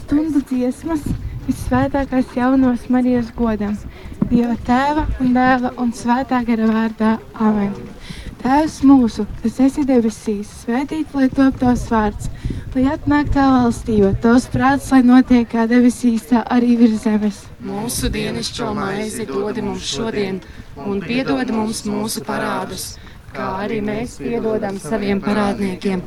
Stundu dziesmas visvētākais jaunos Marijas godam, Dieva tēva un dēla un svētā gara vārdā. Amen. Tēvs mūsu, kas esi debesīs, svētīt, lai top tavs vārds, lai atnāk tā valstība, tavs prāts, lai notiek kā debesīs, tā arī virs zemes. Mūsu dienascho maizi dod mums šodien, un piedod mums mūsu parādus, kā arī mēs piedodam saviem parādniekiem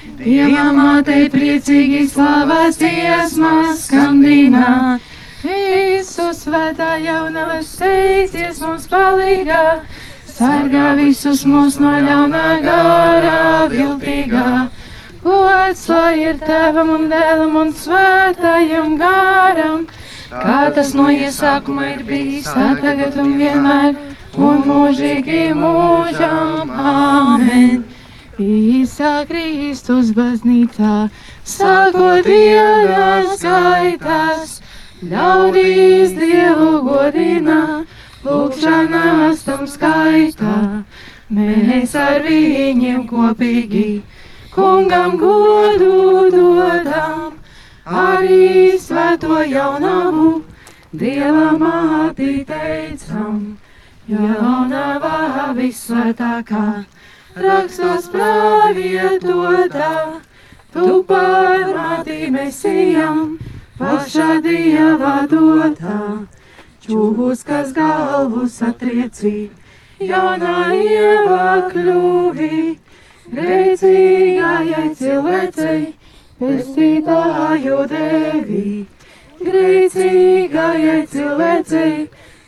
Dieva mātei priecīgi slavas dziesmas skandināt. Visu svētā jaunava steidzies mums palīgā. Sargā visus mūs no ļaunā gārā viltīgā. Gods lai ir tevam un dēlam un svētājam gāram. Kā tas no iesākuma ir bijis, tā tagad un vienmēr, un mūžīgi mūžam. Amen. Īsā Kristus baznīcā, sākot dienas skaitās, ļaudīs Dievu godina, lūkšanās tam skaitā. Mēs ar viņiem kopīgi kungam godu dodam, arī svēto jaunamu Dieva māti teicam, jaunavā visvētākā rakstos pravietotā, tu pārmātī mesijam, pašā dievā dotā, čūvus, kas galvu satriecī, jaunā ievā kļuvī, grēcīgājai cilvēcei, pestītāju devī, grēcīgājai cilvēcei,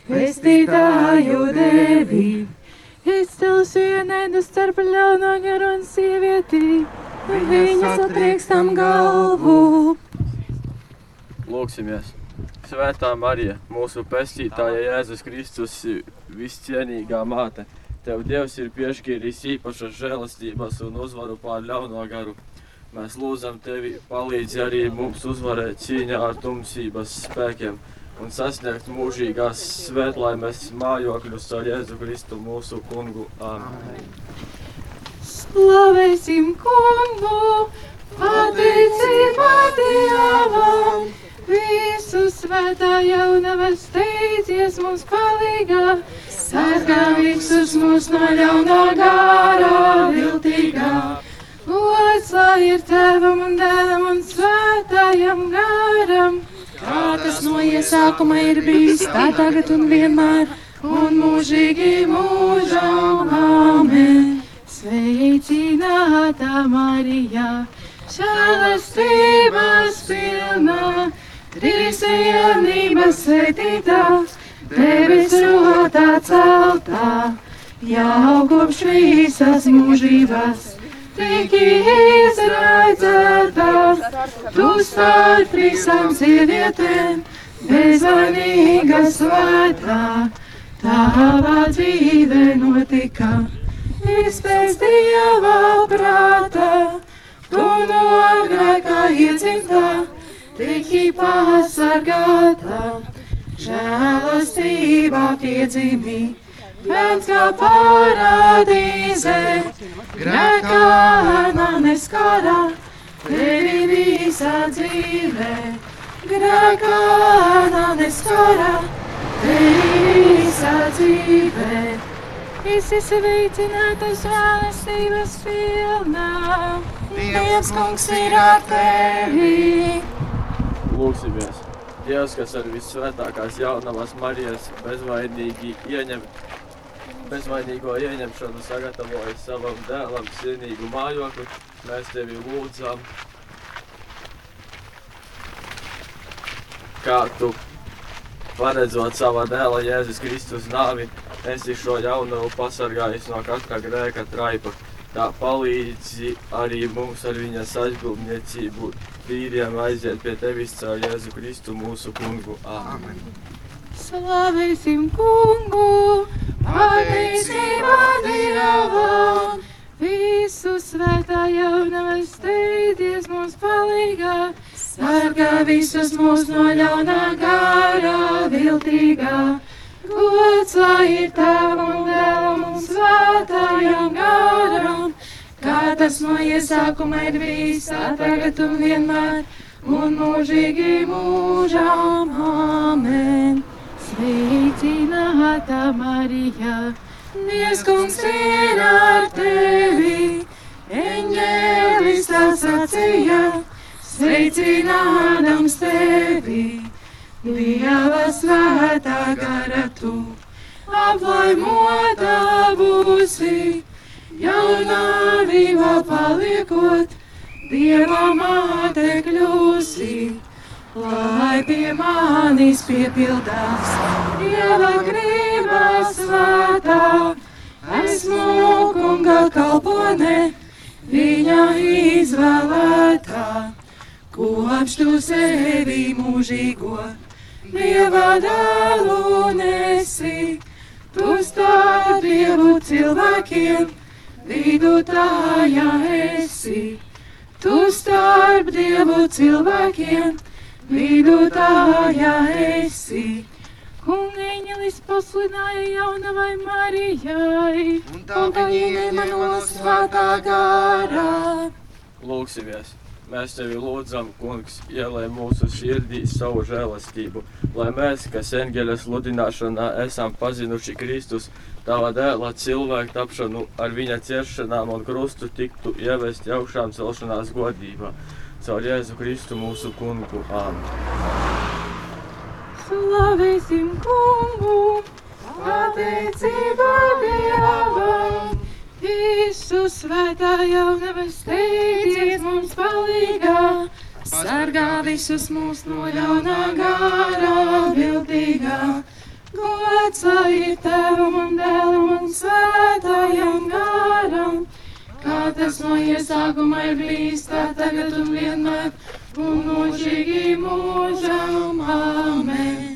pestītāju devī. Tev vienēdu starp ļauno garu un sievieti, un viņas atriekstam galvu. Lūksimies! Svētā Marija, mūsu pestītāja Jēzus Kristus, viscienīgā māte, Tev Dievs ir piešķīris īpašas žēlastības un uzvaru pār ļauno garu. Mēs lūdzam Tevi, palīdzi arī mums uzvarēt cīņā ar tumsības spēkiem un sasniegt mūžīgās svētlaimes mājokļus ar Jēzu Kristu mūsu kungu. Amen. Slavēsim kungu, pateicība Dievam, visu svētā jaunava steidzies mums palīgā, sargā visus mūs no ļaunā gārā viltīgā. Gods lai ir tevam un dēlam un svētājam gāram, kā tas no iesākuma ir bijis, tā tagad un vienmēr, un mūžīgi mūžam. Amen. Sveicināta Marija, žēlastības pilna, trīsvienības svētītā, debes rotā celtā, jau kopš visas mūžības. Tik izredzētā, tu starp visām sievietēm, bezvainīga svētā, tava dzīve notika. Izpēc Dieva prātā, tu no grēkā iedzimtā, tiki pasargātā, žēlastībā piedzimī. Pēc kā parādīze, grēkā neskarā, tevi visā dzīvē. Grēkā neskarā, tevi visā dzīvē. Esi sveicināta žēlastības pilnā, Dievs kungs ir ar tevi. Lūksimies! Dievs, kas ar visvētākās jaunavas Marijas bezvainīgi ieņem bezvainīgo ieņemšanu sagatavoja savam dēlam cienīgu mājokli, mēs tevi lūdzam, kā tu paredzot savā dēla Jēzus Kristus nāvi, esi šo jaunavu pasargājis no katra grēka traipa. Tā palīdzi arī mums ar viņas aizbildniecību tīriem aiziet pie tevis caur Jēzu Kristu mūsu kungu. Āmen. Slavēsim kungu, pateicībā Dievam, visu svētā jaunava steidzies mums palīgā, sargā visus mūs no ļaunā gārā viltīgā. Gods lai ir tavam un dēlam un svētājam garam, kā tas no iesākuma ir tā tagad un vienmēr, un mūžīgi mūžām. Amen! Sveicināta Marija, Dievs kungs ir ar tevi, eņģēlis sacīja, sveicinādams tevi, Dieva svētā gara tu, aplaimota būsi, jaunā vīva paliekot, Dieva māte kļūsi lai pie manis piepildās Dieva grība svētā. Esmu kunga kalpone, viņa izvēlētā, kopš tu sevi mūžīgo Dieva dēlu nesi, tu starp Dievu cilvēkiem, vidutājā esi. Tu starp Dievu cilvēkiem, vidutājā esi. Kungeņelis pasludināja jaunavai Marijai, Un tā viņa ņēma no svētā garā. Lūksimies! Mēs tevi lūdzam, kungs, ielai mūsu sirdīs savu žēlastību, lai mēs, kas eņģeļa sludināšanā esam pazinuši Kristus, tava dēla cilvēku tapšanu ar viņa ciešanām un krustu tiktu ievesti augšām celšanās godībā. Caur Jēzu Kristu mūsu kungu. Āmen. Slavēsim kungu, pateicībā Dievam. Visu svētā jaunava steidzies mums palīgā, sargā visus mūs no ļaunā gārā viltīgā. Gods lai tevam un dēlam un svētājam gāram, kā tas no iesākuma ir bijis, tā tagad un vienmēr, un mūžīgi mūžam. Amen.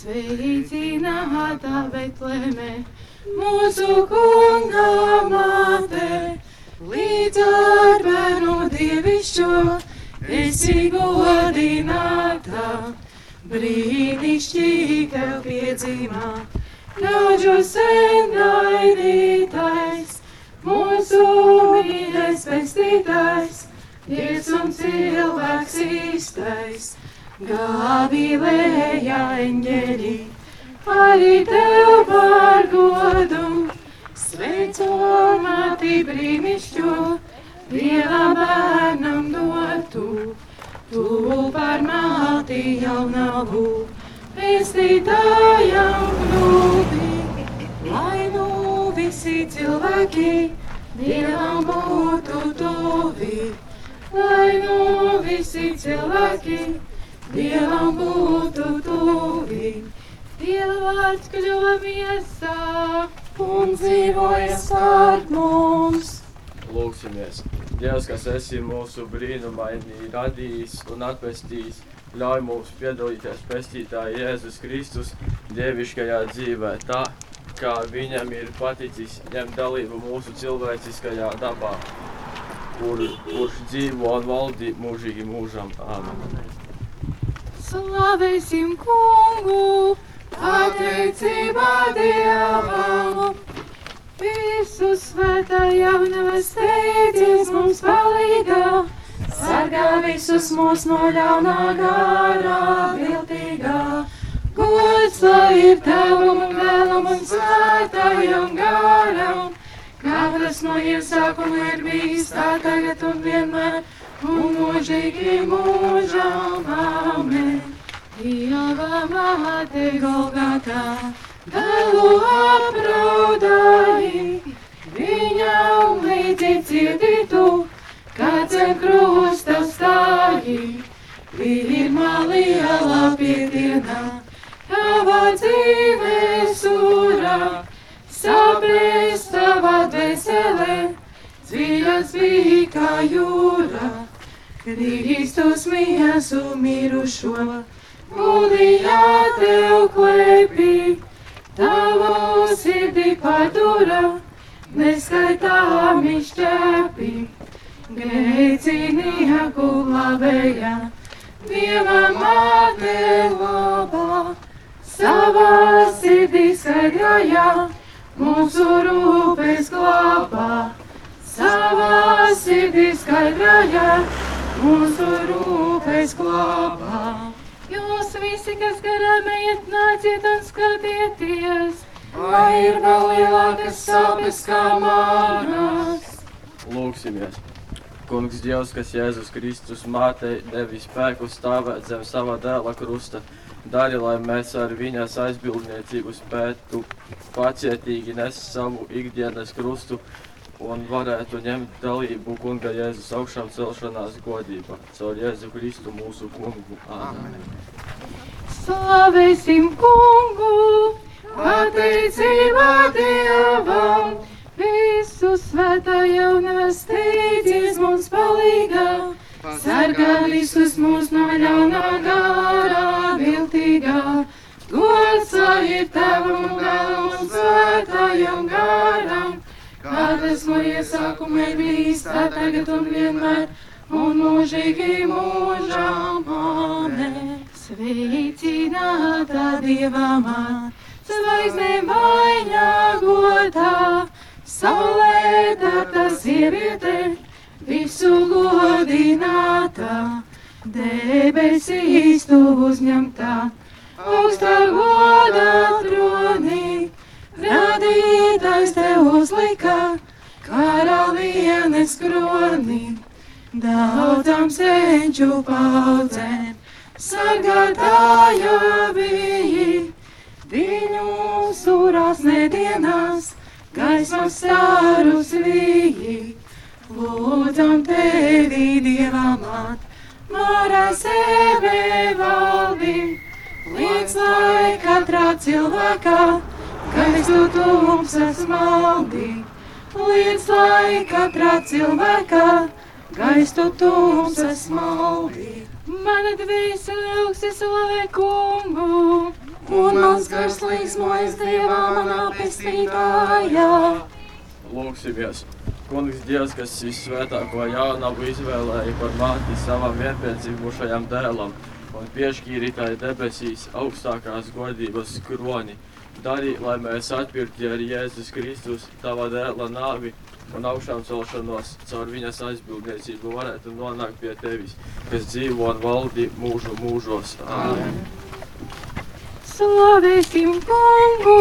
Sveicināta Betlēmē, mūsu kunga māte, līdz ar bērnu dievišķo, esi godināta, brīnišķīgi tev piedzīmā, ļaužu sen gaidītais, mūsu mīļais pestītājs, Dievs un cilvēks īstais, Gāvilējā eņģeļi, arī tev par godu, sveicamāti brīnišķo, Dieva bērnam dotu, tu par māti jau navu, pestītājam grūti, lai nu visi cilvēki Dievam būtu tuvi, lai nu visi cilvēki Dievam būtu tuvi. Dieva vārds kļuva miesā un dzīvoja starp mums. Lūksimies! Dievs, kas esi mūsu brīnumaini radījis un atpestījis, ļauj mums piedalīties pestītāja Jēzus Kristus dieviškajā dzīvē, tā kā viņam ir paticis ņemt dalību mūsu cilvēciskajā dabā, kur, kurš dzīvo un valdi mūžīgi mūžam. Āmen! Slavēsim kungu, pateicībā Dievam. Visu svētā jaunava steidzies mums palīgā, sargā visus mūs no ļaunā gārā viltīgā. Gods lai ir tavam un vēlam un svētājam gāram, kā tas no iesākuma ir bijis tā tagad un vienmēr, un mūžīgi mūžām amen. Dieva māte Golgatā, dēlu apraudāji, viņam līdzi ciedītu, kāds ar krusta stāji, pirmā liela piedienā, tava dzīve surā, saprēs tava dvēselē, dziļas bija kā jūra, Kristus mīsu mirušo, mūlijā tev klēpī, tavu sirdi padura, neskaitāmi šķēpī. Grēcinieku glābēja, Dieva māte labā, savā sirdī skaidrājā, mūsu rūpes glābā. Savā sirdī skaidrājā, mūsu rūpes glābā. Jūs visi, kas garām ejat, nāciet un skatieties, vai ir vēl lielākas sāpes kā manas. Lūksimies! Kungs, Dievs, kas Jēzus Kristus mātei devis spēku stāvēt zem sava dēla krusta, dari, lai mēs ar viņas aizbildniecību spētu pacietīgi nest savu ikdienas krustu un varētu ņemt dalību Kunga Jēzus augšām celšanās godībā. Caur Jēzu Kristu mūsu kungu. Āmen. Slavēsim kungu, pateicībā Dievam! Visu svētā steidzies mums palīgā, sargā visus mūs no ļaunā gārā viltīgā. Gods ir tavam galam svētājam gāram, kā tas no iesākuma ir bijis, tā tagad un vienmēr, un mūžīgi mūžām amen. Sveicināta Dieva man, zvaigznē vainagotā. Saulē dārta sieviete, visu godinātā, debesīs tu uzņemtā, augstā goda tronī, radītājs tev uzlika, karalienes kronī, daudzām senču paudzēm, sargātāja bija, viņu surās nedienās gaismas sārus vīji, lūdzam tevi, Dieva māt, mārā sebe valdi, liec lai katrā cilvēkā, gaisu tumsas maldi, liec lai katrā cilvēkā, gaistu tumsas maldi. Mana dvēsele augsti slavē kungu, un mans gars līsmojas Dievā manā pestītājā. Lūksimies! Kungs, Dievs, kas visvētāko jaunavu izvēlēja par māti savam vienpiedzimušajam dēlam un piešķīrītāji debesīs augstākās godības kroni, dari, lai mēs atpirkti ar Jēzus Kristus, tava dēla nāvi un augšām celšanos caur viņas aizbildniecību varētu nonākt pie tevis, kas dzīvo un valdi mūžu mūžos. Amen. Slavēsim kungu,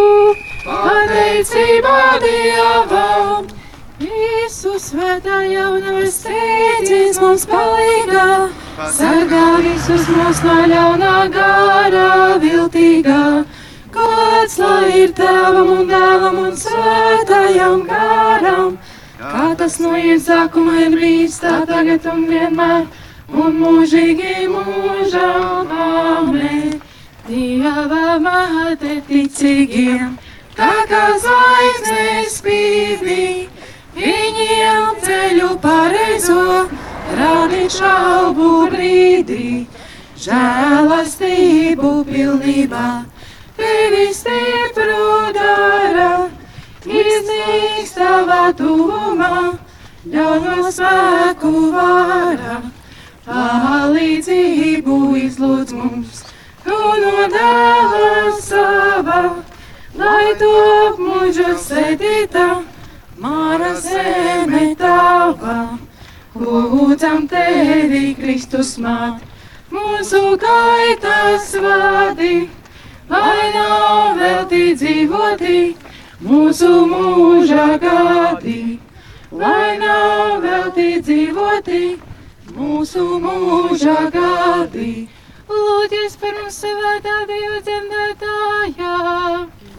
pateicībā Dievam! Visu svētā jaunavas steidzies mums palīgā, sargā visus mūs no ļaunā gārā viltīgā. Gods lai ir tēvam un dēlam un svētājam gāram, kā tas no iesākuma ir bijis tā tagad un vienmēr, un mūžīgi mūžām amen. Dieva māte ticīgiem, tā kā zvaigznes spīdī, viņiem ceļu pareizo, rādīt šaubu brīdī, žēlastību pilnībā, tevi stipru dara, iznīks tavā tuvumā, ļauno spēku vārā, palīdzību izlūdz mums un no dēla sava, lai top mūžu sēdītā, māra zeme tava. Lūdzam tevi, Kristus māt, mūsu gaitas vadi, lai nav veltī dzīvoti mūsu mūža gadi, lai nav veltī dzīvoti mūsu mūža gadi. Lūdzies par mums, svētā Dieva dzemdētājā,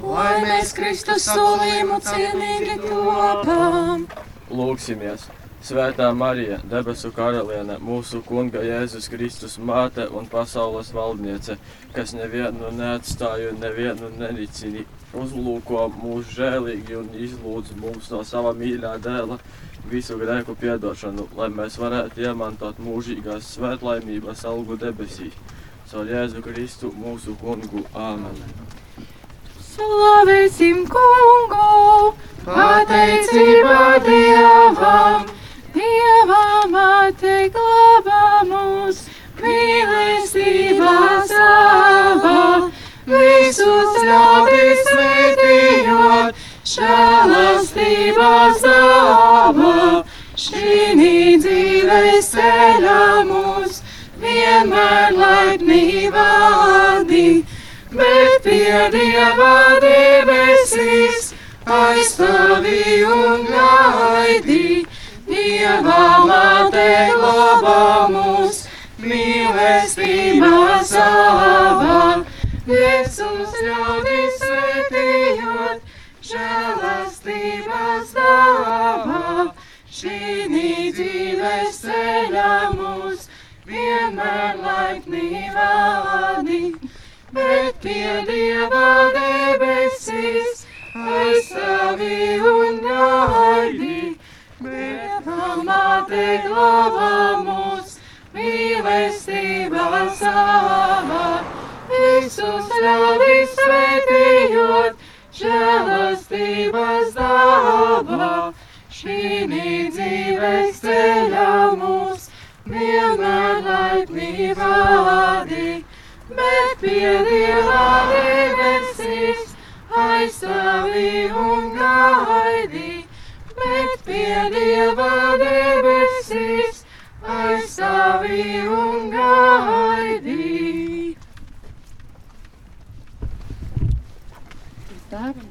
lai mēs Kristus solījumu cienīgi topam. Lūksimies! Svētā Marija, debesu karaliene, mūsu kunga Jēzus Kristus māte un pasaules valdniece, kas nevienu neatstāju, nevienu nenicini, uzlūko mūsu žēlīgi un izlūdz mums no sava mīļā dēla visu grēku piedošanu, lai mēs varētu iemantot mūžīgās svētlaimības algu debesīs. Caur Jēzu Kristu mūsu kungu. Āmen. Slavēsim kungu, pateicībā Dievam, Dievam atteglabā mūs, mīlestībā savā, visus ļaudis svētījot, žēlastībā savā, šī dzīves ceļā mūs, vienmēr laipnībā bet pie Dieva debesīs aizstāvi un gaidi. Dieva māte glabā mūs mīlestībā savā, Jēzus ļaudis svētījot, žēlastības pie Dieva debesīs aizstāvi un gaidi. Dieva māte glabā mūs mīlestībā savā, visus ļaudis svētījot, žēlastības dāvā. Šī dzīves ceļā bet pie Dieva debesīs aizstāvī un gaidī, bet pie Dieva debesīs aizstāvī un gaidī. Tēvam